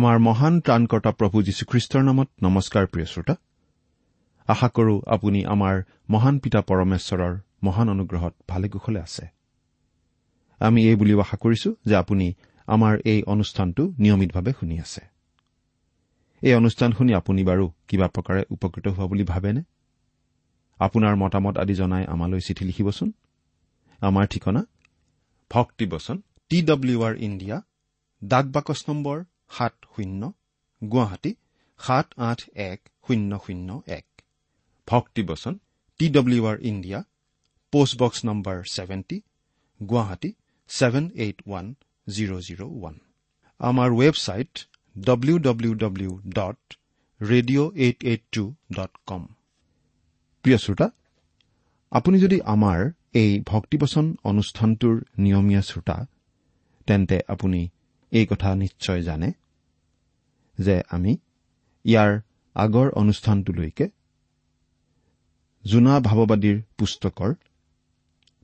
আমাৰ মহান ত্ৰাণকৰ্তা প্ৰভু যীশুখ্ৰীষ্টৰ নামত নমস্কাৰ প্ৰিয় শ্ৰোতা। আশা কৰো আপুনি আমাৰ মহান পিতা পৰমেশ্বৰৰ মহান অনুগ্ৰহত ভালে কুশলে আছে। আমি এই বুলিও আশা কৰিছো যে আপুনি আমাৰ এই অনুষ্ঠানটো নিয়মিতভাৱে শুনি আছে। এই অনুষ্ঠান শুনি আপুনি বাৰু কিবা প্ৰকাৰে উপকৃত হোৱা বুলি ভাবেনে? আপোনাৰ মতামত আদি জনাই আমালৈ চিঠি লিখিবচোন। আমাৰ ঠিকনা ভক্তিবচন টি ডব্লিউ আৰ ইণ্ডিয়া ডাক বাকচ নম্বৰ সাত শূন্য গুৱাহাটী সাত আঠ এক শূন্য শূন্য এক। ভক্তিবচন T W R India post box number seventy Guwahati seven eight one zero' zero' one. আমাৰ website W W W dot radio' eight eight two dot com প্ৰিয় শ্ৰোতা আপুনি যদি আমাৰ এই ভক্তিবচন অনুষ্ঠানটোৰ নিয়মীয়া শ্ৰোতা তেন্তে আপুনি এই কথা নিশ্চয় জানে যে আমি ইয়াৰ আগৰ অনুষ্ঠানটোলৈকে জোনা ভাৱবাদীৰ পুস্তকৰ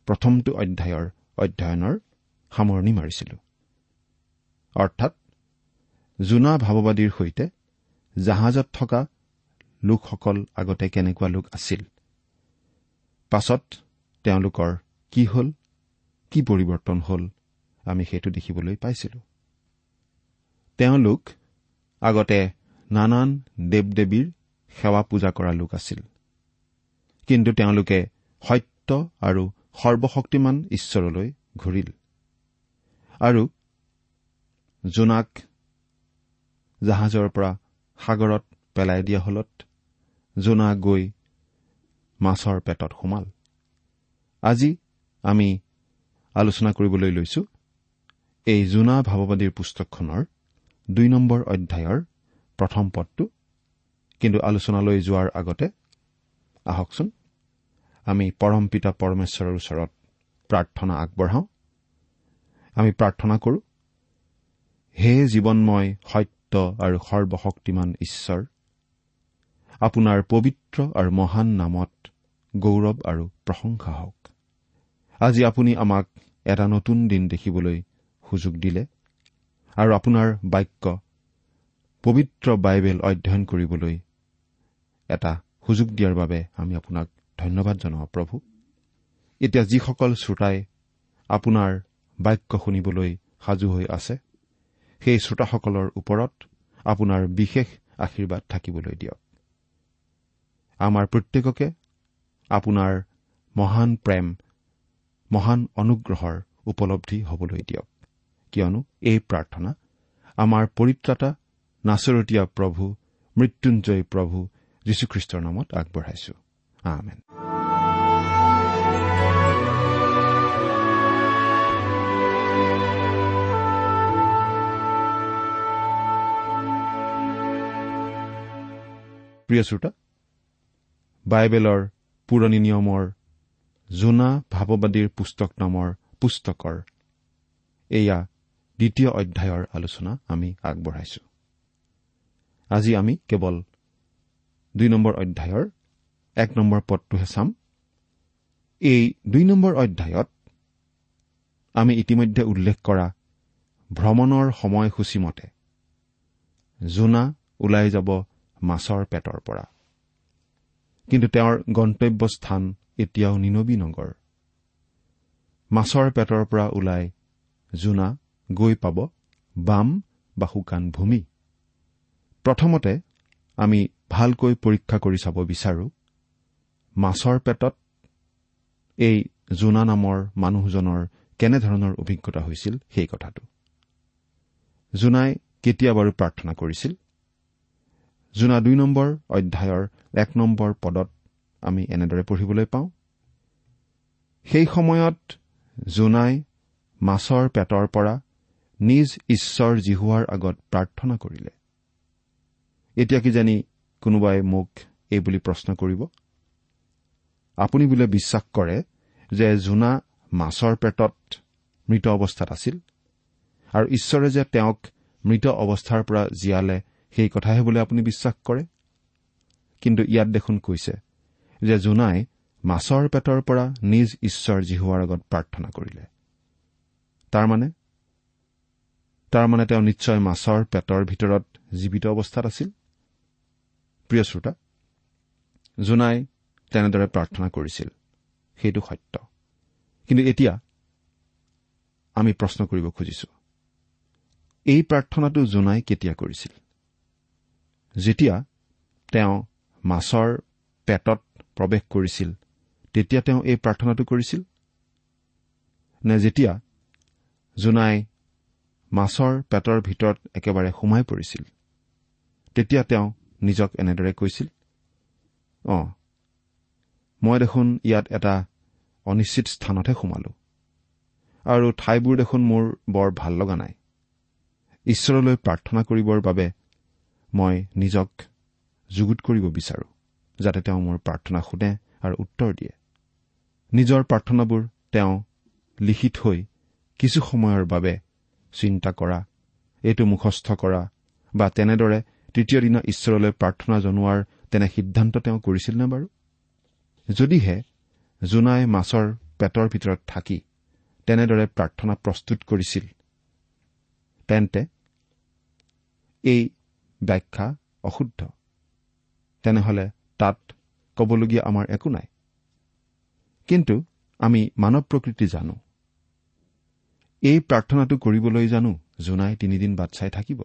প্ৰথমটো অধ্যায়ৰ অধ্যয়নৰ সামৰণি মাৰিছিলো। অৰ্থাৎ জোনা ভাৱবাদীৰ সৈতে জাহাজত থকা লোকসকল আগতে কেনেকুৱা লোক আছিল পাছত তেওঁলোকৰ কি হ'ল কি পৰিৱৰ্তন হ'ল আমি সেইটো দেখিবলৈ পাইছিলো। তেওঁলোক আগতে নানান দেৱ দেৱীৰ সেৱা পূজা কৰা লোক আছিল। কিন্তু তেওঁলোকে সত্য আৰু সৰ্বশক্তিমান ঈশ্বৰলৈ ঘূৰিল। আৰু জোনাক জাহাজৰ পৰা সাগৰত পেলাই দিয়া হলত জোনা গৈ মাছৰ পেটত সোমাল। আজি আমি আলোচনা কৰিবলৈ লৈছো এই জোনা ভাৱবাদীৰ পুস্তকখনৰ দুই নম্বৰ অধ্যায়ৰ প্ৰথম পদটো। কিন্তু আলোচনালৈ যোৱাৰ আগতে আহকচোন। আমি পৰম পিতা পৰমেশ্বৰৰ ওচৰত প্ৰাৰ্থনা আগবঢ়াওঁ। আমি প্ৰাৰ্থনা কৰো হে জীৱনময় সত্য আৰু সৰ্বশক্তিমান ঈশ্বৰ আপোনাৰ পবিত্ৰ আৰু মহান নামত গৌৰৱ আৰু প্ৰশংসা হওক। আজি আপুনি আমাক এটা নতুন দিন দেখিবলৈ সুযোগ দিলে। আৰু আপোনাৰ বাক্য পবিত্ৰ বাইবেল অধ্যয়ন কৰিবলৈ এটা সুযোগ দিয়াৰ বাবে আমি আপোনাক ধন্যবাদ জনাওঁ প্ৰভু। এতিয়া যিসকল শ্ৰোতাই আপোনাৰ বাক্য শুনিবলৈ সাজু হৈ আছে সেই শ্ৰোতাসকলৰ ওপৰত আপোনাৰ বিশেষ আশীৰ্বাদ থাকিবলৈ দিয়ক। আমাৰ প্ৰত্যেককে আপোনাৰ মহান প্ৰেম মহান অনুগ্ৰহৰ উপলব্ধি হবলৈ দিয়ক। কিয়নো এই প্ৰাৰ্থনা আমাৰ পৰিত্ৰাতা নাচৰতীয়া প্ৰভু মৃত্যুঞ্জয় প্ৰভু যীশুখ্ৰীষ্টৰ নামত আগবঢ়াইছো। আমেন। প্ৰিয় শ্ৰোতা বাইবেলৰ পুৰণি নিয়মৰ জোনা ভাৱবাদীৰ পুস্তক নামৰ পুস্তকৰ এয়া দ্বিতীয় অধ্যায়ৰ আলোচনা আমি আগবঢ়াইছো। আজি আমি কেৱল দুই নম্বৰ অধ্যায়ৰ এক নম্বৰ পদটোহে চাম। এই দুই নম্বৰ অধ্যায়ত আমি ইতিমধ্যে উল্লেখ কৰা ভ্ৰমণৰ সময়সূচী মতে জোনা ওলাই যাব মাছৰ পেটৰ পৰা। কিন্তু তেওঁৰ গন্তব্যস্থান এতিয়াও নিনবী নগৰ। মাছৰ পেটৰ পৰা ওলাই জোনা গৈ পাব বাম বা শুকান ভূমি। প্ৰথমতে আমি ভালকৈ পৰীক্ষা কৰি চাব বিচাৰো মাছৰ পেটত এই জোনা নামৰ মানুহজনৰ কেনেধৰণৰ অভিজ্ঞতা হৈছিল সেই কথাটো। জোনাই কেতিয়া বাৰু প্ৰাৰ্থনা কৰিছিল? জোনা দুই নম্বৰ অধ্যায়ৰ এক নম্বৰ পদত আমি এনেদৰে পঢ়িবলৈ পাওঁ। সেই সময়ত জোনাই মাছৰ পেটৰ পৰা নিজ ঈশ্বৰ জিহুৱাৰ আগত প্ৰাৰ্থনা কৰিলে। এতিয়া কিজানি কোনোবাই মোক এই বুলি প্ৰশ্ন কৰিব? আপুনি বোলে বিশ্বাস কৰে যে জোনা মাছৰ পেটত মৃত অৱস্থাত আছিল আৰু ঈশ্বৰে যে তেওঁক মৃত অৱস্থাৰ পৰা জীয়ালে সেই কথাহে বোলে আপুনি বিশ্বাস কৰে? কিন্তু ইয়াত দেখোন কৈছে যে জোনাই মাছৰ পেটৰ পৰা নিজ ঈশ্বৰ জিহুৱাৰ আগত প্ৰাৰ্থনা কৰিলে। তাৰমানে তাৰমানে তেওঁ নিশ্চয় মাছৰ পেটৰ ভিতৰত জীৱিত অৱস্থাত আছিল। প্ৰিয় শ্ৰোতা জোনাই তেনেদৰে প্ৰাৰ্থনা কৰিছিল। সেইটো সত্য। কিন্তু এতিয়া আমি প্ৰশ্ন কৰিব খুজিছো এই প্ৰাৰ্থনাটো জোনাই কেতিয়া কৰিছিল? যেতিয়া তেওঁ মাছৰ পেটত প্ৰৱেশ কৰিছিল তেতিয়া তেওঁ এই প্ৰাৰ্থনাটো কৰিছিল নে যেতিয়া জোনাই মাছৰ পেটৰ ভিতৰত একেবাৰে সোমাই পৰিছিল। তেতিয়া তেওঁ নিজক এনেদৰে কৈছিল অ মই দেখোন ইয়াত এটা অনিশ্চিত স্থানতহে সোমালো। আৰু ঠাইবোৰ দেখোন মোৰ বৰ ভাল লগা নাই। ঈশ্বৰলৈ প্ৰাৰ্থনা কৰিবৰ বাবে মই নিজক যুগুত কৰিব বিচাৰো যাতে তেওঁ মোৰ প্ৰাৰ্থনা শুনে আৰু উত্তৰ দিয়ে। নিজৰ প্ৰাৰ্থনাবোৰ তেওঁ লিখি থৈ কিছু সময়ৰ বাবে চিন্তা কৰা এইটো মুখস্থ কৰা বা তেনেদৰে তৃতীয় দিনা ঈশ্বৰলৈ প্ৰাৰ্থনা জনোৱাৰ তেনে সিদ্ধান্ত তেওঁ কৰিছিল নে বাৰু? যদিহে জোনাই মাছৰ পেটৰ ভিতৰত থাকি তেনেদৰে প্ৰাৰ্থনা প্ৰস্তুত কৰিছিল তেন্তে এই ব্যাখ্যা অশুদ্ধ। তেনেহলে তাত কবলগীয়া আমাৰ একো নাই। কিন্তু আমি মানৱ প্ৰকৃতি জানো। এই প্ৰাৰ্থনাটো কৰিবলৈ জানো জোনাই তিনিদিন বাট চাই থাকিব?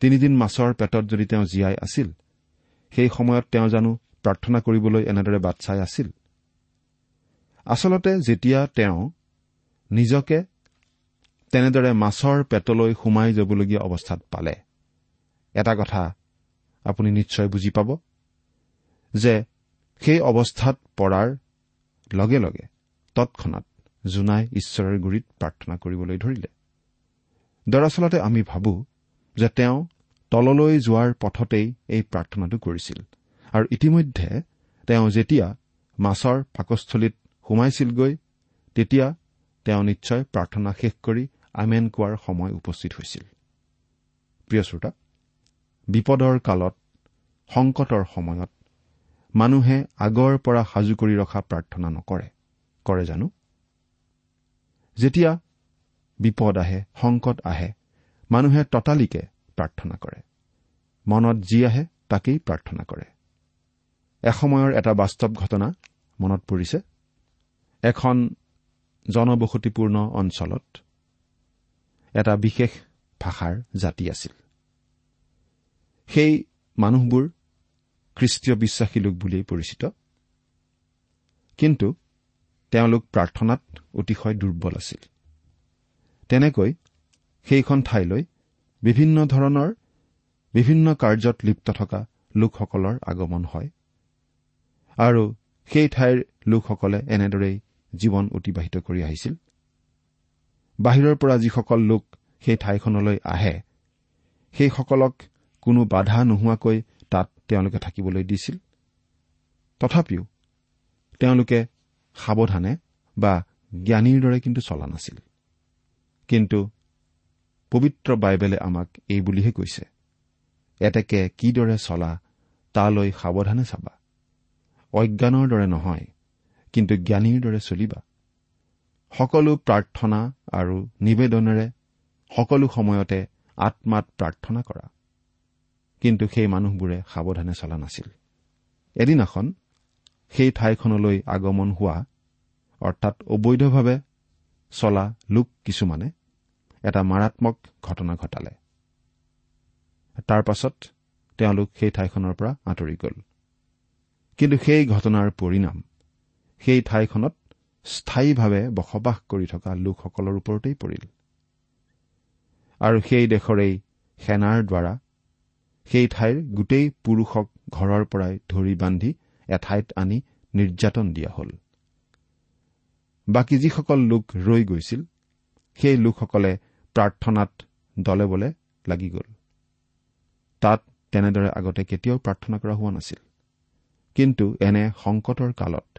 তিনিদিন মাছৰ পেটত যদি তেওঁ জীয়াই আছিল সেই সময়ত তেওঁ জানো প্ৰাৰ্থনা কৰিবলৈ এনেদৰে বাট চাই আছিল? আচলতে যেতিয়া তেওঁ নিজকে তেনেদৰে মাছৰ পেটলৈ সোমাই যাবলগীয়া অৱস্থাত পালে এটা কথা আপুনি নিশ্চয় বুজি পাব যে সেই অৱস্থাত পৰাৰ লগে লগে তৎক্ষণাত জোনাই ঈশ্বৰৰ গুৰিত প্ৰাৰ্থনা কৰিবলৈ ধৰিলে। দৰাচলতে আমি ভাবো যে তেওঁ তললৈ যোৱাৰ পথতেই এই প্ৰাৰ্থনাটো কৰিছিল আৰু ইতিমধ্যে তেওঁ যেতিয়া মাছৰ পাকস্থলীত সোমাইছিলগৈ তেতিয়া তেওঁ নিশ্চয় প্ৰাৰ্থনা শেষ কৰি আমেন কোৱাৰ সময় উপস্থিত হৈছিল। প্ৰিয় শ্ৰোতা বিপদৰ কালত সংকটৰ সময়ত মানুহে আগৰ পৰা সাজু কৰি ৰখা প্ৰাৰ্থনা নকৰে। কৰে জানো? যেতিয়া বিপদ আহে সংকট আহে মানুহে ততালিকে প্ৰাৰ্থনা কৰে। মনত যি আহে তাকেই প্ৰাৰ্থনা কৰে। এসময়ৰ এটা বাস্তৱ ঘটনা মনত পৰিছে। এখন জনবসতিপূৰ্ণ অঞ্চলত এটা বিশেষ ভাষাৰ জাতি আছিল। সেই মানুহবোৰ খ্ৰীষ্টীয় বিশ্বাসী লোক বুলিয়েই পৰিচিত। কিন্তু তেওঁলোক প্ৰাৰ্থনাত অতিশয় দুৰ্বল আছিল। তেনেকৈ সেইখন ঠাইলৈ বিভিন্ন ধৰণৰ বিভিন্ন কাৰ্যত লিপ্ত থকা লোকসকলৰ আগমন হয় আৰু সেই ঠাইৰ লোকসকলে এনেদৰেই জীৱন অতিবাহিত কৰি আহিছিল। বাহিৰৰ পৰা যিসকল লোক সেই ঠাইখনলৈ আহে সেইসকলক কোনো বাধা নোহোৱাকৈ তাত তেওঁলোকে থাকিবলৈ দিছিল। তথাপিও তেওঁলোকে সাৱধানে বা জ্ঞানীৰ দৰে কিন্তু চলা নাছিল। কিন্তু পবিত্ৰ বাইবেলে আমাক এই বুলিহে কৈছে এতেকে কিদৰে চলা তালৈ সাৱধানে চাবা। অজ্ঞানৰ দৰে নহয় কিন্তু জ্ঞানীৰ দৰে চলিবা। সকলো প্ৰাৰ্থনা আৰু নিবেদনেৰে সকলো সময়তে আত্মাত প্ৰাৰ্থনা কৰা। কিন্তু সেই মানুহবোৰে সাৱধানে চলা নাছিল। এদিনাখন সেই ঠাইখনলৈ আগমন হোৱা অৰ্থাৎ অবৈধভাৱে চলা লোক কিছুমানে এটা মাৰাত্মক ঘটনা ঘটালে। তাৰ পাছত তেওঁলোক সেই ঠাইখনৰ পৰা আঁতৰি গ'ল। কিন্তু সেই ঘটনাৰ পৰিণাম সেই ঠাইখনত স্থায়ীভাৱে বসবাস কৰি থকা লোকসকলৰ ওপৰতেই পৰিল। আৰু সেই দেশৰেই সেনাৰ দ্বাৰা সেই ঠাইৰ গোটেই পুৰুষক ঘৰৰ পৰাই ধৰি বান্ধি এঠাইত আনি নিৰ্যাতন দিয়া হল। বাকী যিসকল লোক ৰৈ গৈছিল সেই লোকসকলে প্ৰাৰ্থনাত দলে বলে লাগি গ'ল। তাত তেনেদৰে আগতে কেতিয়াও প্ৰাৰ্থনা কৰা হোৱা নাছিল। কিন্তু এনে সংকটৰ কালত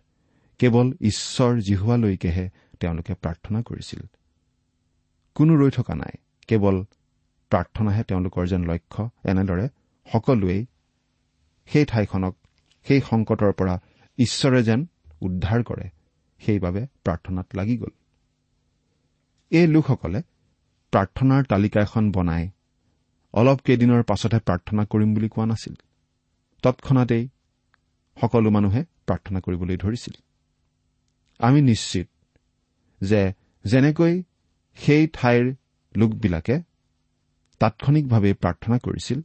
কেৱল ঈশ্বৰ জিহুৱালৈকেহে তেওঁলোকে প্ৰাৰ্থনা কৰিছিল। কোনো ৰৈ থকা নাই কেৱল প্ৰাৰ্থনাহে তেওঁলোকৰ যেন লক্ষ্য। এনেদৰে সকলোৱেই সেই ঠাইখনক সেই সংকটৰ পৰা ঈশ্বৰে যেন উদ্ধাৰ কৰে সেইবাবে প্ৰাৰ্থনাত লাগি গ'ল। এই লোকসকলে প্ৰাৰ্থনাৰ তালিকা এখন বনাই অলপ কেইদিনৰ পাছতহে প্ৰাৰ্থনা কৰিম বুলি কোৱা নাছিল। তৎক্ষণাতেই সকলো মানুহে প্ৰাৰ্থনা কৰিবলৈ ধৰিছিল। আমি নিশ্চিত যে যেনেকৈ সেই ঠাইৰ লোকবিলাকে তাৎক্ষণিকভাৱে প্ৰাৰ্থনা কৰিছিল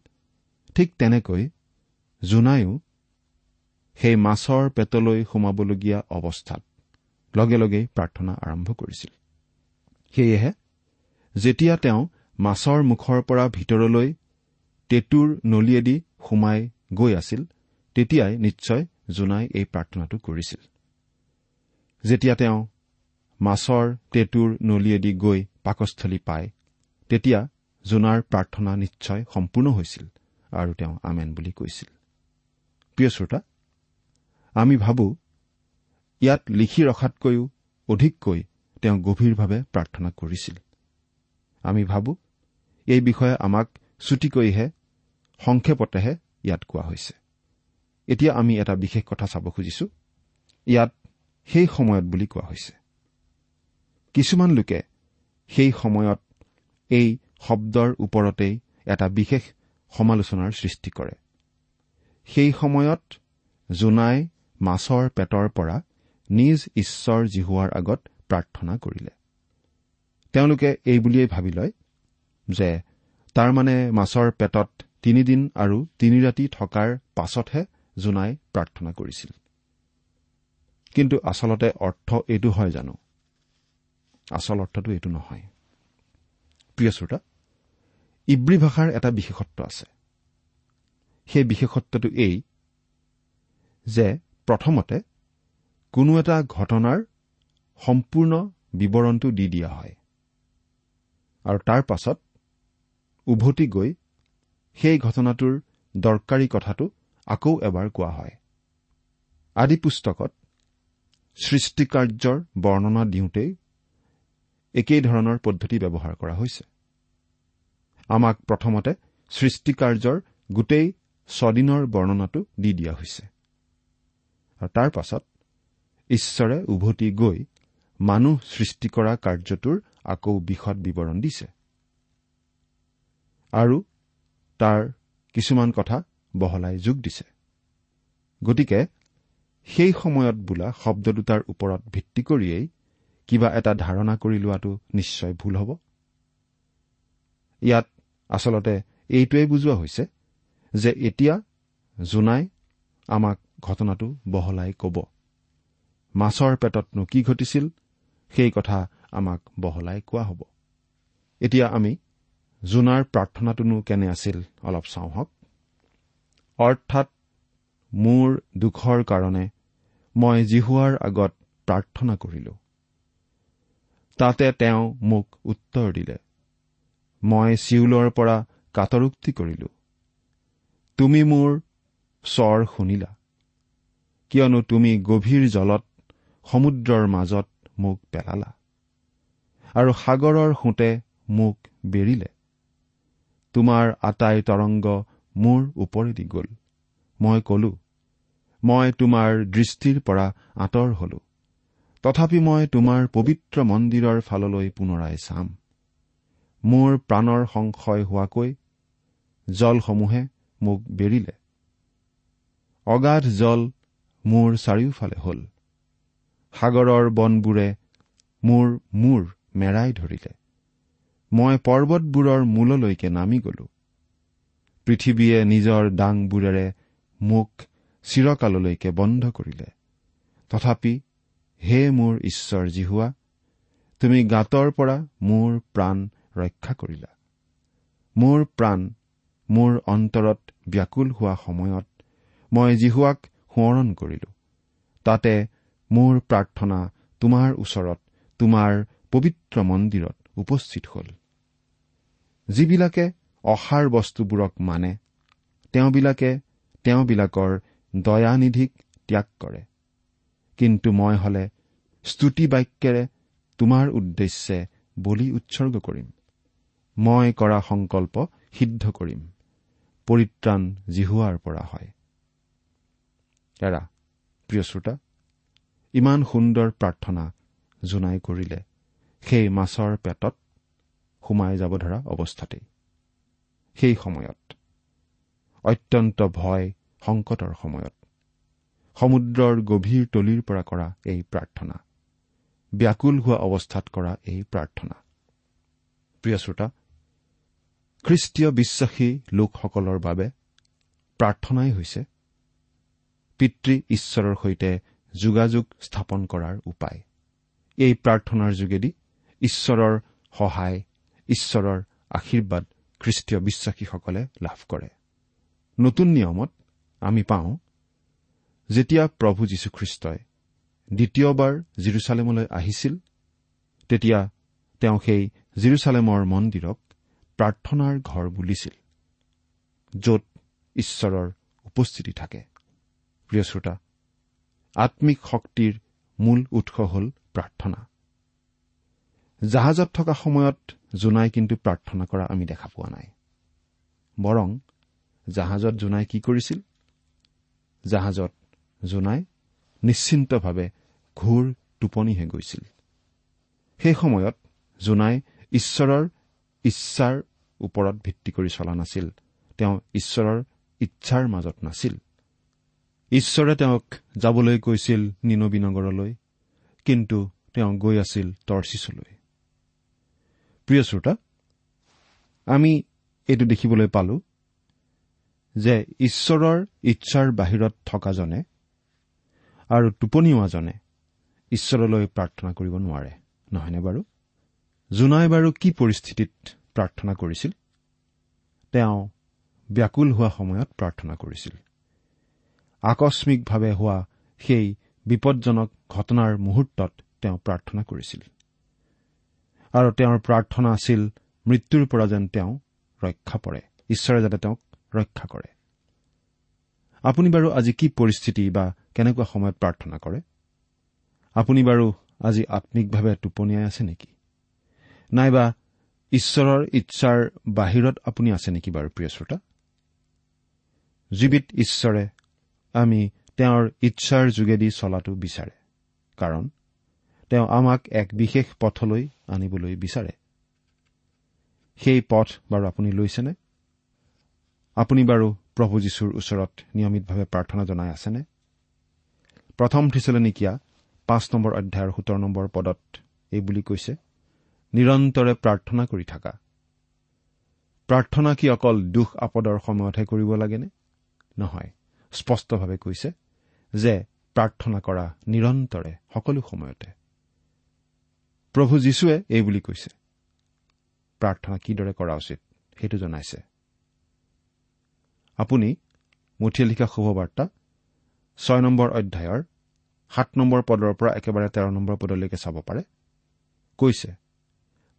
ঠিক তেনেকৈ জোনায়ো সেই মাছৰ পেটলৈ সোমাবলগীয়া অৱস্থাত লগে লগেই প্ৰাৰ্থনা আৰম্ভ কৰিছিল। সেয়েহে যেতিয়া তেওঁ মাছৰ মুখৰ পৰা ভিতৰলৈ টেটুৰ নলীয়েদি সোমাই গৈ আছিল তেতিয়াই নিশ্চয় জোনাই এই প্ৰাৰ্থনাটো কৰিছিল। যেতিয়া তেওঁ মাছৰ টেটুৰ নলীয়েদি গৈ পাকস্থলী পায় তেতিয়া জোনাৰ প্ৰাৰ্থনা নিশ্চয় সম্পূৰ্ণ হৈছিল আৰু তেওঁ আমেন বুলি কৈছিল। প্ৰিয় শ্ৰোতা আমি ভাবো ইয়াত লিখি ৰখাতকৈও অধিককৈ তেওঁ গভীৰভাৱে প্ৰাৰ্থনা কৰিছিল। আমি ভাবো এই বিষয়ে আমাক চুটিকৈহে সংক্ষেপতেহে ইয়াত কোৱা হৈছে। এতিয়া আমি এটা বিশেষ কথা চাব খুজিছো। ইয়াত সেই সময়ত বুলি কোৱা হৈছে। কিছুমান লোকে সেই সময়ত এই শব্দৰ ওপৰতেই এটা বিশেষ সমালোচনাৰ সৃষ্টি কৰে। সেই সময়ত জোনাই মাছৰ পেটৰ পৰা নিজ ঈশ্বৰ জিহুৱাৰ আগত প্ৰাৰ্থনা কৰিলে। তেওঁলোকে এই বুলিয়েই ভাবি লয় যে তাৰমানে মাছৰ পেটত তিনিদিন আৰু তিনি ৰাতি থকাৰ পাছতহে জোনাই প্ৰাৰ্থনা কৰিছিল। কিন্তু আচলতে অৰ্থ এইটো হয় জানো? আচল অৰ্থটো এইটো নহয়। প্ৰিয় শ্ৰোতা ইব্ৰী ভাষাৰ এটা বিশেষত্ব আছে। সেই বিশেষত্বটো এই যে প্ৰথমতে কোনো এটা ঘটনাৰ সম্পূৰ্ণ বিৱৰণটো দি দিয়া হয়। আৰু তাৰ পাছত উভতি গৈ সেই ঘটনাটোৰ দৰকাৰী কথাটো আকৌ এবাৰ কোৱা হয়। আদি পুস্তকত সৃষ্টিকাৰ্যৰ বৰ্ণনা দিওঁতেই একেধৰণৰ পদ্ধতি ব্যৱহাৰ কৰা হৈছে। আমাক প্ৰথমতে সৃষ্টিকাৰ্যৰ গোটেই ছদিনৰ বৰ্ণনাটো দি দিয়া হৈছে। আৰু তাৰ পাছত ঈশ্বৰে উভতি গৈ মানুহ সৃষ্টি কৰা কাৰ্যটোৰ আকৌ বিশদ বিৱৰণ দিছে। আৰু তাৰ কিছুমান কথা বহলাই যোগ দিছে। গতিকে সেই সময়ত বোলা শব্দ দুটাৰ ওপৰত ভিত্তি কৰিয়েই কিবা এটা ধাৰণা কৰি লোৱাটো নিশ্চয় ভুল হ'ব। ইয়াত আচলতে এইটোৱেই বুজোৱা হৈছে যে এতিয়া জোনাই আমাক ঘটনাটো বহলাই কব। মাছৰ পেটতনো কি ঘটিছিল? সেই কথা আমাক বহলাই কোৱা হ'ব। এতিয়া আমি জোনাৰ প্ৰাৰ্থনাটোনো কেনে আছিল অলপ চাওঁ হওক। অৰ্থাৎ মোৰ দুখৰ কাৰণে মই জিহুৱাৰ আগত প্ৰাৰ্থনা কৰিলো। তাতে তেওঁ মোক উত্তৰ দিলে। মই চিউলৰ পৰা কাটৰোক্তি কৰিলো। তুমি মোৰ স্বৰ শুনিলা। কিয়নো তুমি গভীৰ জলত সমুদ্ৰৰ মাজত মোক পেলালা। আৰু সাগৰৰ সোঁতে মোক বেৰিলে। তোমাৰ আটাই তৰংগ মোৰ ওপৰেদি গ'ল। মই কলো মই তোমাৰ দৃষ্টিৰ পৰা আঁতৰ হলো। তথাপি মই তোমাৰ পবিত্ৰ মন্দিৰৰ ফাললৈ পুনৰাই চাম। মোৰ প্ৰাণৰ সংশয় হোৱাকৈ জলসমূহে মোক বেৰিলে। অগাধ জল মোৰ চাৰিওফালে হল। সাগৰৰ বনবোৰে মোৰ মূৰ মেৰাই ধৰিলে। মই পৰ্বতবোৰৰ মূললৈকে নামি গলো। পৃথিৱীয়ে নিজৰ ডাংবোৰেৰে মোক চিৰকাললৈকে বন্ধ কৰিলে। তথাপি হে মোৰ ঈশ্বৰ জিহুৱা তুমি গাঁতৰ পৰা মোৰ প্ৰাণ ৰক্ষা কৰিলা। মোৰ প্ৰাণ মোৰ অন্তৰত ব্যাকুল হোৱা সময়ত মই জিহুৱাক সোঁৱৰণ কৰিলো। তাতে মোৰ প্ৰাৰ্থনা তোমাৰ ওচৰত তোমাৰ পবিত্ৰ মন্দিৰত উপস্থিত হ'ল। যিবিলাকে অসাৰ বস্তুবোৰক মানে তেওঁবিলাকে তেওঁবিলাকৰ দয়ানিধিক ত্যাগ কৰে। কিন্তু মই হলে স্তুতি বাক্যেৰে তোমাৰ উদ্দেশ্যে বলি উৎসৰ্গ কৰিম। মই কৰা সংকল্প সিদ্ধ কৰিম। পৰিত্ৰাণ জিহুৱাৰ পৰা হয়। এৰা প্ৰিয় শ্ৰোতা ইমান সুন্দৰ প্ৰাৰ্থনা জোনাই কৰিলে সেই মাছৰ পেটত সোমাই যাব ধৰা অৱস্থাতেই। সেই সময়ত অত্যন্ত ভয় সংকটৰ সময়ত সমুদ্ৰৰ গভীৰ তলিৰ পৰা কৰা এই প্ৰাৰ্থনা ব্যাকুল হোৱা অৱস্থাত কৰা এই প্ৰাৰ্থনা। প্ৰিয় শ্ৰোতা খ্ৰীষ্টীয় বিশ্বাসী লোকসকলৰ বাবে প্ৰাৰ্থনাই হৈছে পিতৃ ঈশ্বৰৰ সৈতে যোগাযোগ স্থাপন কৰাৰ উপায়। এই প্ৰাৰ্থনাৰ যোগেদি ঈশ্বৰৰ সহায় ঈশ্বৰৰ আশীৰ্বাদ খ্ৰীষ্টীয় বিশ্বাসীসকলে লাভ কৰে। নতুন নিয়মত আমি পাওঁ যেতিয়া প্ৰভু যীশুখ্ৰীষ্টই দ্বিতীয়বাৰ জিৰচালেমলৈ আহিছিল তেতিয়া তেওঁ সেই জিৰচালেমৰ মন্দিৰক প্ৰাৰ্থনাৰ ঘৰ বুলিছিল য'ত ঈশ্বৰৰ উপস্থিতি থাকে। প্ৰিয় শ্ৰোতা আম্মিক শক্তিৰ মূল উৎস হ'ল প্ৰাৰ্থনা। জাহাজত থকা সময়ত জোনাই কিন্তু প্ৰাৰ্থনা কৰা আমি দেখা পোৱা নাই। বৰং জাহাজত জোনাই কি কৰিছিল? জাহাজত জোনাই নিশ্চিন্তভাৱে ঘোৰ টোপনিহে গৈছিল। সেই সময়ত জোনাই ঈশ্বৰৰ ইচ্ছাৰ ওপৰত ভিত্তি কৰি চলা নাছিল। তেওঁ ঈশ্বৰৰ ইচ্ছাৰ মাজত নাছিল। ঈশ্বৰে তেওঁক যাবলৈ কৈছিল নিনবী নগৰলৈ কিন্তু তেওঁ গৈ আছিল টৰ্চিছলৈ প্ৰিয় শ্ৰোতা আমি এইটো দেখিবলৈ পালো যে ঈশ্বৰৰ ইচ্ছাৰ বাহিৰত থকাজনে আৰু টোপনিওৱাজনে ঈশ্বৰলৈ প্ৰাৰ্থনা কৰিব নোৱাৰে নহয়নে বাৰু? জোনাই বাৰু কি পৰিস্থিতিত প্ৰাৰ্থনা কৰিছিল? তেওঁ ব্যাকুল হোৱা সময়ত প্ৰাৰ্থনা কৰিছিল। আকস্মিকভাৱে হোৱা সেই বিপদজনক ঘটনাৰ মুহূৰ্তত তেওঁ প্ৰাৰ্থনা কৰিছিল। আৰু তেওঁৰ প্ৰাৰ্থনা আছিল মৃত্যুৰ পৰা যেন তেওঁ ৰক্ষা পৰে। ঈশ্বৰে যাতে তেওঁক ৰক্ষা কৰে। আপুনি বাৰু আজি কি পৰিস্থিতি বা কেনেকুৱা সময়ত প্ৰাৰ্থনা কৰে? আপুনি বাৰু আজি আম্মিকভাৱে টোপনিয়াই আছে নেকি? নাইবা ঈশ্বৰৰ ইচ্ছাৰ বাহিৰত আপুনি আছে নেকি বাৰু প্ৰিয় শ্ৰোতা? জীৱিত ঈশ্বৰে আমি তেওঁৰ ইচ্ছাৰ যোগেদি চলাটো বিচাৰে। কাৰণ তেওঁ আমাক এক বিশেষ পথলৈ আনিবলৈ বিচাৰে। সেই পথ বাৰু আপুনি লৈছেনে? আপুনি বাৰু প্ৰভু যীশুৰ ওচৰত নিয়মিতভাৱে প্ৰাৰ্থনা জনাই আছেনে? প্ৰথম থিচলনিকীয়া পাঁচ নম্বৰ অধ্যায়ৰ সোতৰ নম্বৰ পদত এই বুলি কৈছে নিৰন্তৰে প্ৰাৰ্থনা কৰি থকা। প্ৰাৰ্থনা কি অকল দুখ আপদৰ সময়তহে কৰিব লাগেনে? নহয়। স্পষ্টভাৱে কৈছে যে প্ৰাৰ্থনা কৰা নিৰন্তৰে সকলো সময়তে। প্ৰভু যীশুৱে এই বুলি কৈছে। প্ৰাৰ্থনা কিদৰে কৰা উচিত সেইটো জনাইছে। আপুনি মুঠিয়ে লিখা শুভবাৰ্তা ছয় নম্বৰ অধ্যায়ৰ সাত নম্বৰ পদৰ পৰা একেবাৰে তেৰ নম্বৰ পদলৈকে চাব পাৰে। কৈছে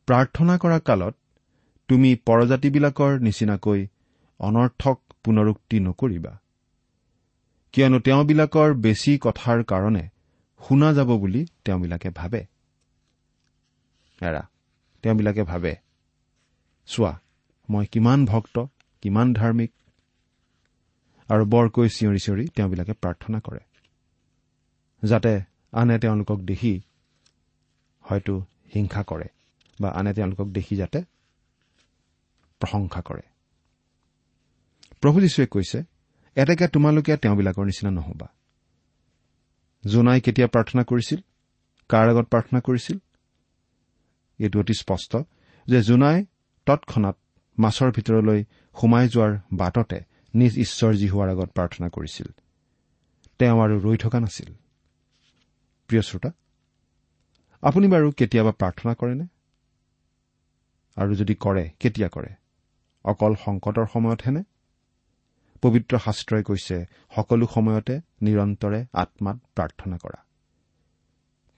প্ৰাৰ্থনা কৰা কালত তুমি পৰজাতিবিলাকৰ নিচিনাকৈ অনৰ্থক পুনৰুক্তি নকৰিবা। কিয়নো তেওঁবিলাকৰ বেছি কথাৰ কাৰণে শুনা যাব বুলি তেওঁবিলাকে ভাবে। এৰা তেওঁবিলাকে ভাবে চোৱা মই কিমান ভক্ত কিমান ধাৰ্মিক আৰু বৰকৈ চিঞৰি চিঞৰি তেওঁবিলাকে প্ৰাৰ্থনা কৰে যাতে আনে তেওঁলোকক দেখি হয়তো হিংসা কৰে বা আনে তেওঁলোকক দেখি যাতে প্ৰশংসা কৰে। প্ৰভু যীশুৱে কৈছে এতেকে তোমালোকে তেওঁবিলাকৰ নিচিনা নহবা। জোনাই কেতিয়া প্ৰাৰ্থনা কৰিছিল? কাৰ আগত প্ৰাৰ্থনা কৰিছিল? এইটো অতি স্পষ্ট যে জোনাই তৎক্ষণাত মাছৰ ভিতৰলৈ সোমাই যোৱাৰ বাটতে নিজ ঈশ্বৰ জী হোৱাৰ আগত প্ৰাৰ্থনা কৰিছিল। তেওঁ আৰু ৰৈ থকা নাছিল। প্ৰিয় শ্ৰোতা আপুনি বাৰু কেতিয়াবা প্ৰাৰ্থনা কৰেনে? আৰু যদি কৰে কেতিয়া কৰে? অকল সংকটৰ সময়তহেনে পবিত্ৰ শাস্ত্ৰই কৈছে সকলো সময়তে নিৰন্তৰে আত্মাত প্ৰাৰ্থনা কৰা।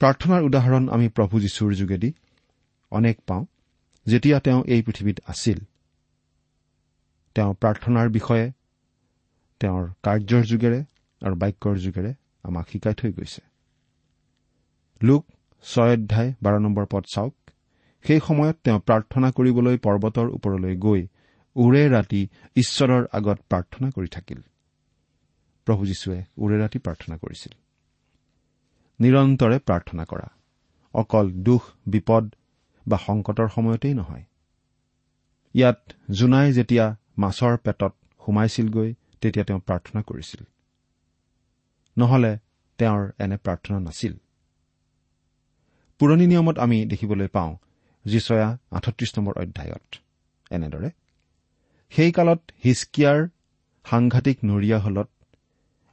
প্ৰাৰ্থনাৰ উদাহৰণ আমি প্ৰভু যীশুৰ যোগেদি অনেক পাওঁ যেতিয়া তেওঁ এই পৃথিৱীত আছিল। তেওঁ প্ৰাৰ্থনাৰ বিষয়ে তেওঁৰ কাৰ্যৰ যোগেৰে আৰু বাক্যৰ যোগেৰে আমাক শিকাই থৈ গৈছে। লোক ছয় অধ্যায় বাৰ নম্বৰ পদ চাওক। সেই সময়ত তেওঁ প্ৰাৰ্থনা কৰিবলৈ পৰ্বতৰ ওপৰলৈ গৈ ওৰে ৰাতি ঈশ্বৰৰ আগত প্ৰাৰ্থনা কৰি থাকিল। প্ৰভু যীশুৱে ওৰে ৰাতি প্ৰাৰ্থনা কৰিছিল। নিৰন্তৰে প্ৰাৰ্থনা কৰা। অকল দুখ বিপদ বা সংকটৰ সময়তেই নহয়। ইয়াত জোনাই যেতিয়া মাছৰ পেটত সোমাইছিলগৈ তেতিয়া তেওঁ প্ৰাৰ্থনা কৰিছিল। নহলে তেওঁৰ এনে প্ৰাৰ্থনা নাছিল। পুৰণি নিয়মত আমি দেখিবলৈ পাওঁ যিচয়া আঠত্ৰিশ নম্বৰ অধ্যায়ত এনেদৰে সেই কালত হিচকিয়াৰ সাংঘাতিক নৰিয়া হলত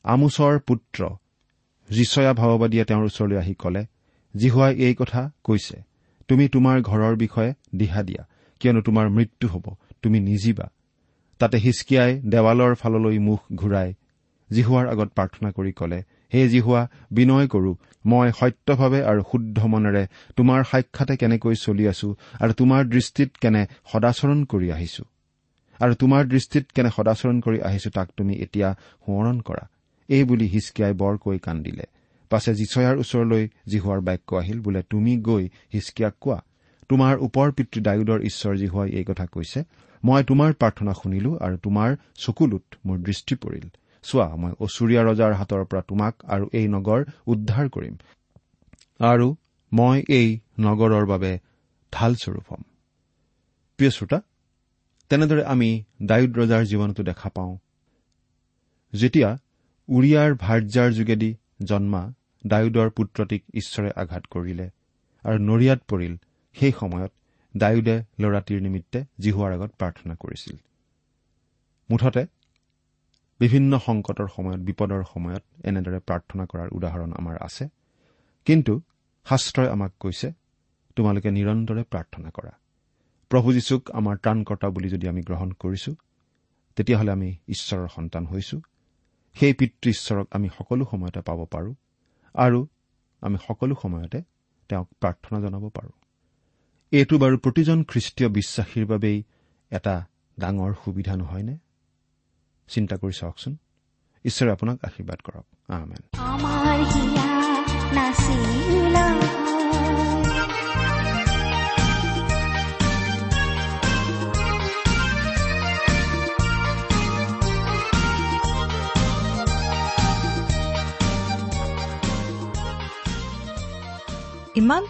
আমোচৰ পুত্ৰ যিচয়া ভাৱবাদীয়ে তেওঁৰ ওচৰলৈ আহি কলে জিহুৱাই এই কথা কৈছে তুমি তোমাৰ ঘৰৰ বিষয়ে দিহা দিয়া কিয়নো তোমাৰ মৃত্যু হ'ব তুমি নিজিবা। তাতে হিচকিয়াই দেৱালৰ ফাললৈ মুখ ঘূৰাই জিহুৱাৰ আগত প্ৰাৰ্থনা কৰি কলে হে জিহুৱা বিনয় কৰো মই সত্যভাৱে আৰু শুদ্ধ মনেৰে তোমাৰ সাক্ষাতে কেনেকৈ চলি আছো আৰু তোমাৰ দৃষ্টিত কেনে সদাচৰণ কৰি আহিছো? আৰু তোমাৰ দৃষ্টিত কেনে সদাচৰণ কৰি আহিছো তাক তুমি এতিয়া সোঁৱৰণ কৰা। এই বুলি হিচকিয়াই বৰকৈ কান্দিলে। পাছে জিচয়াৰ ওচৰলৈ জিহুৱাৰ বাক্য আহিল বোলে তুমি গৈ হিচকিয়াক কোৱা। তোমাৰ ওপৰ পিতৃ ডায়ুদৰ ঈশ্বৰ জিহুৱাই এই কথা কৈছে। মই তোমাৰ প্ৰাৰ্থনা শুনিলো আৰু তোমাৰ চকুলোত মোৰ দৃষ্টি পৰিল। চোৱা মই অচুৰীয়া ৰজাৰ হাতৰ পৰা তোমাক আৰু এই নগৰ উদ্ধাৰ কৰিম। আৰু মই এই নগৰৰ বাবে ঢালস্বৰূপ হ'ম। প্ৰিয় শ্ৰোতা তেনেদৰে আমি ডায়ুদ ৰজাৰ জীৱনতো দেখা পাওঁ। যেতিয়া উৰিয়াৰ ভাৰ্যাৰ যোগেদি জন্মা ডায়ুদৰ পুত্ৰটিক ঈশ্বৰে আঘাত কৰিলে আৰু নৰিয়াত পৰিল সেই সময়ত ডায়ুদে ল'ৰাটিৰ নিমিত্তে জিহুৱাৰ আগত প্ৰাৰ্থনা কৰিছিল। মুঠতে বিভিন্ন সংকটৰ সময়ত বিপদৰ সময়ত এনেদৰে প্ৰাৰ্থনা কৰাৰ উদাহৰণ আমাৰ আছে। কিন্তু শাস্ত্ৰই আমাক কৈছে তোমালোকে নিৰন্তৰে প্ৰাৰ্থনা কৰা। প্ৰভু যীশুক আমাৰ ত্ৰাণকৰ্তা বুলি যদি আমি গ্ৰহণ কৰিছো তেতিয়াহ'লে আমি ঈশ্বৰৰ সন্তান হৈছো। সেই পিতৃ ঈশ্বৰক আমি সকলো সময়তে পাব পাৰোঁ আৰু আমি সকলো সময়তে তেওঁক প্ৰাৰ্থনা জনাব পাৰোঁ। এইটো বাৰু প্ৰতিজন খ্ৰীষ্টীয় বিশ্বাসীৰ বাবেই এটা ডাঙৰ সুবিধা নহয়নে? চিন্তা কৰি চাওকচোন। ঈশ্বৰে আপোনাক আশীৰ্বাদ কৰক। আমেন।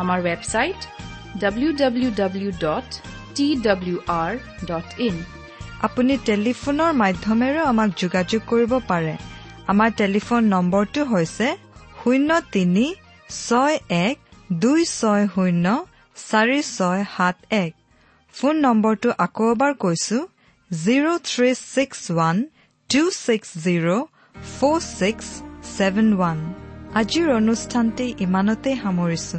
আমাৰ website W W W dot T W R dot in আপুনি টেলিফোনৰ মাধ্যমেৰেও আমাক যোগাযোগ কৰিব পাৰে। আমাৰ টেলিফোন নম্বৰটো হৈছে শূন্য তিনি ছয় এক দুই ছয় শূন্য চাৰি ছয় সাত এক। ফোন নম্বৰটো আকৌ এবাৰ কৈছো zero' three six one two six zero' four six seven one আজিৰ অনুষ্ঠানটি ইমানতে সামৰিছো।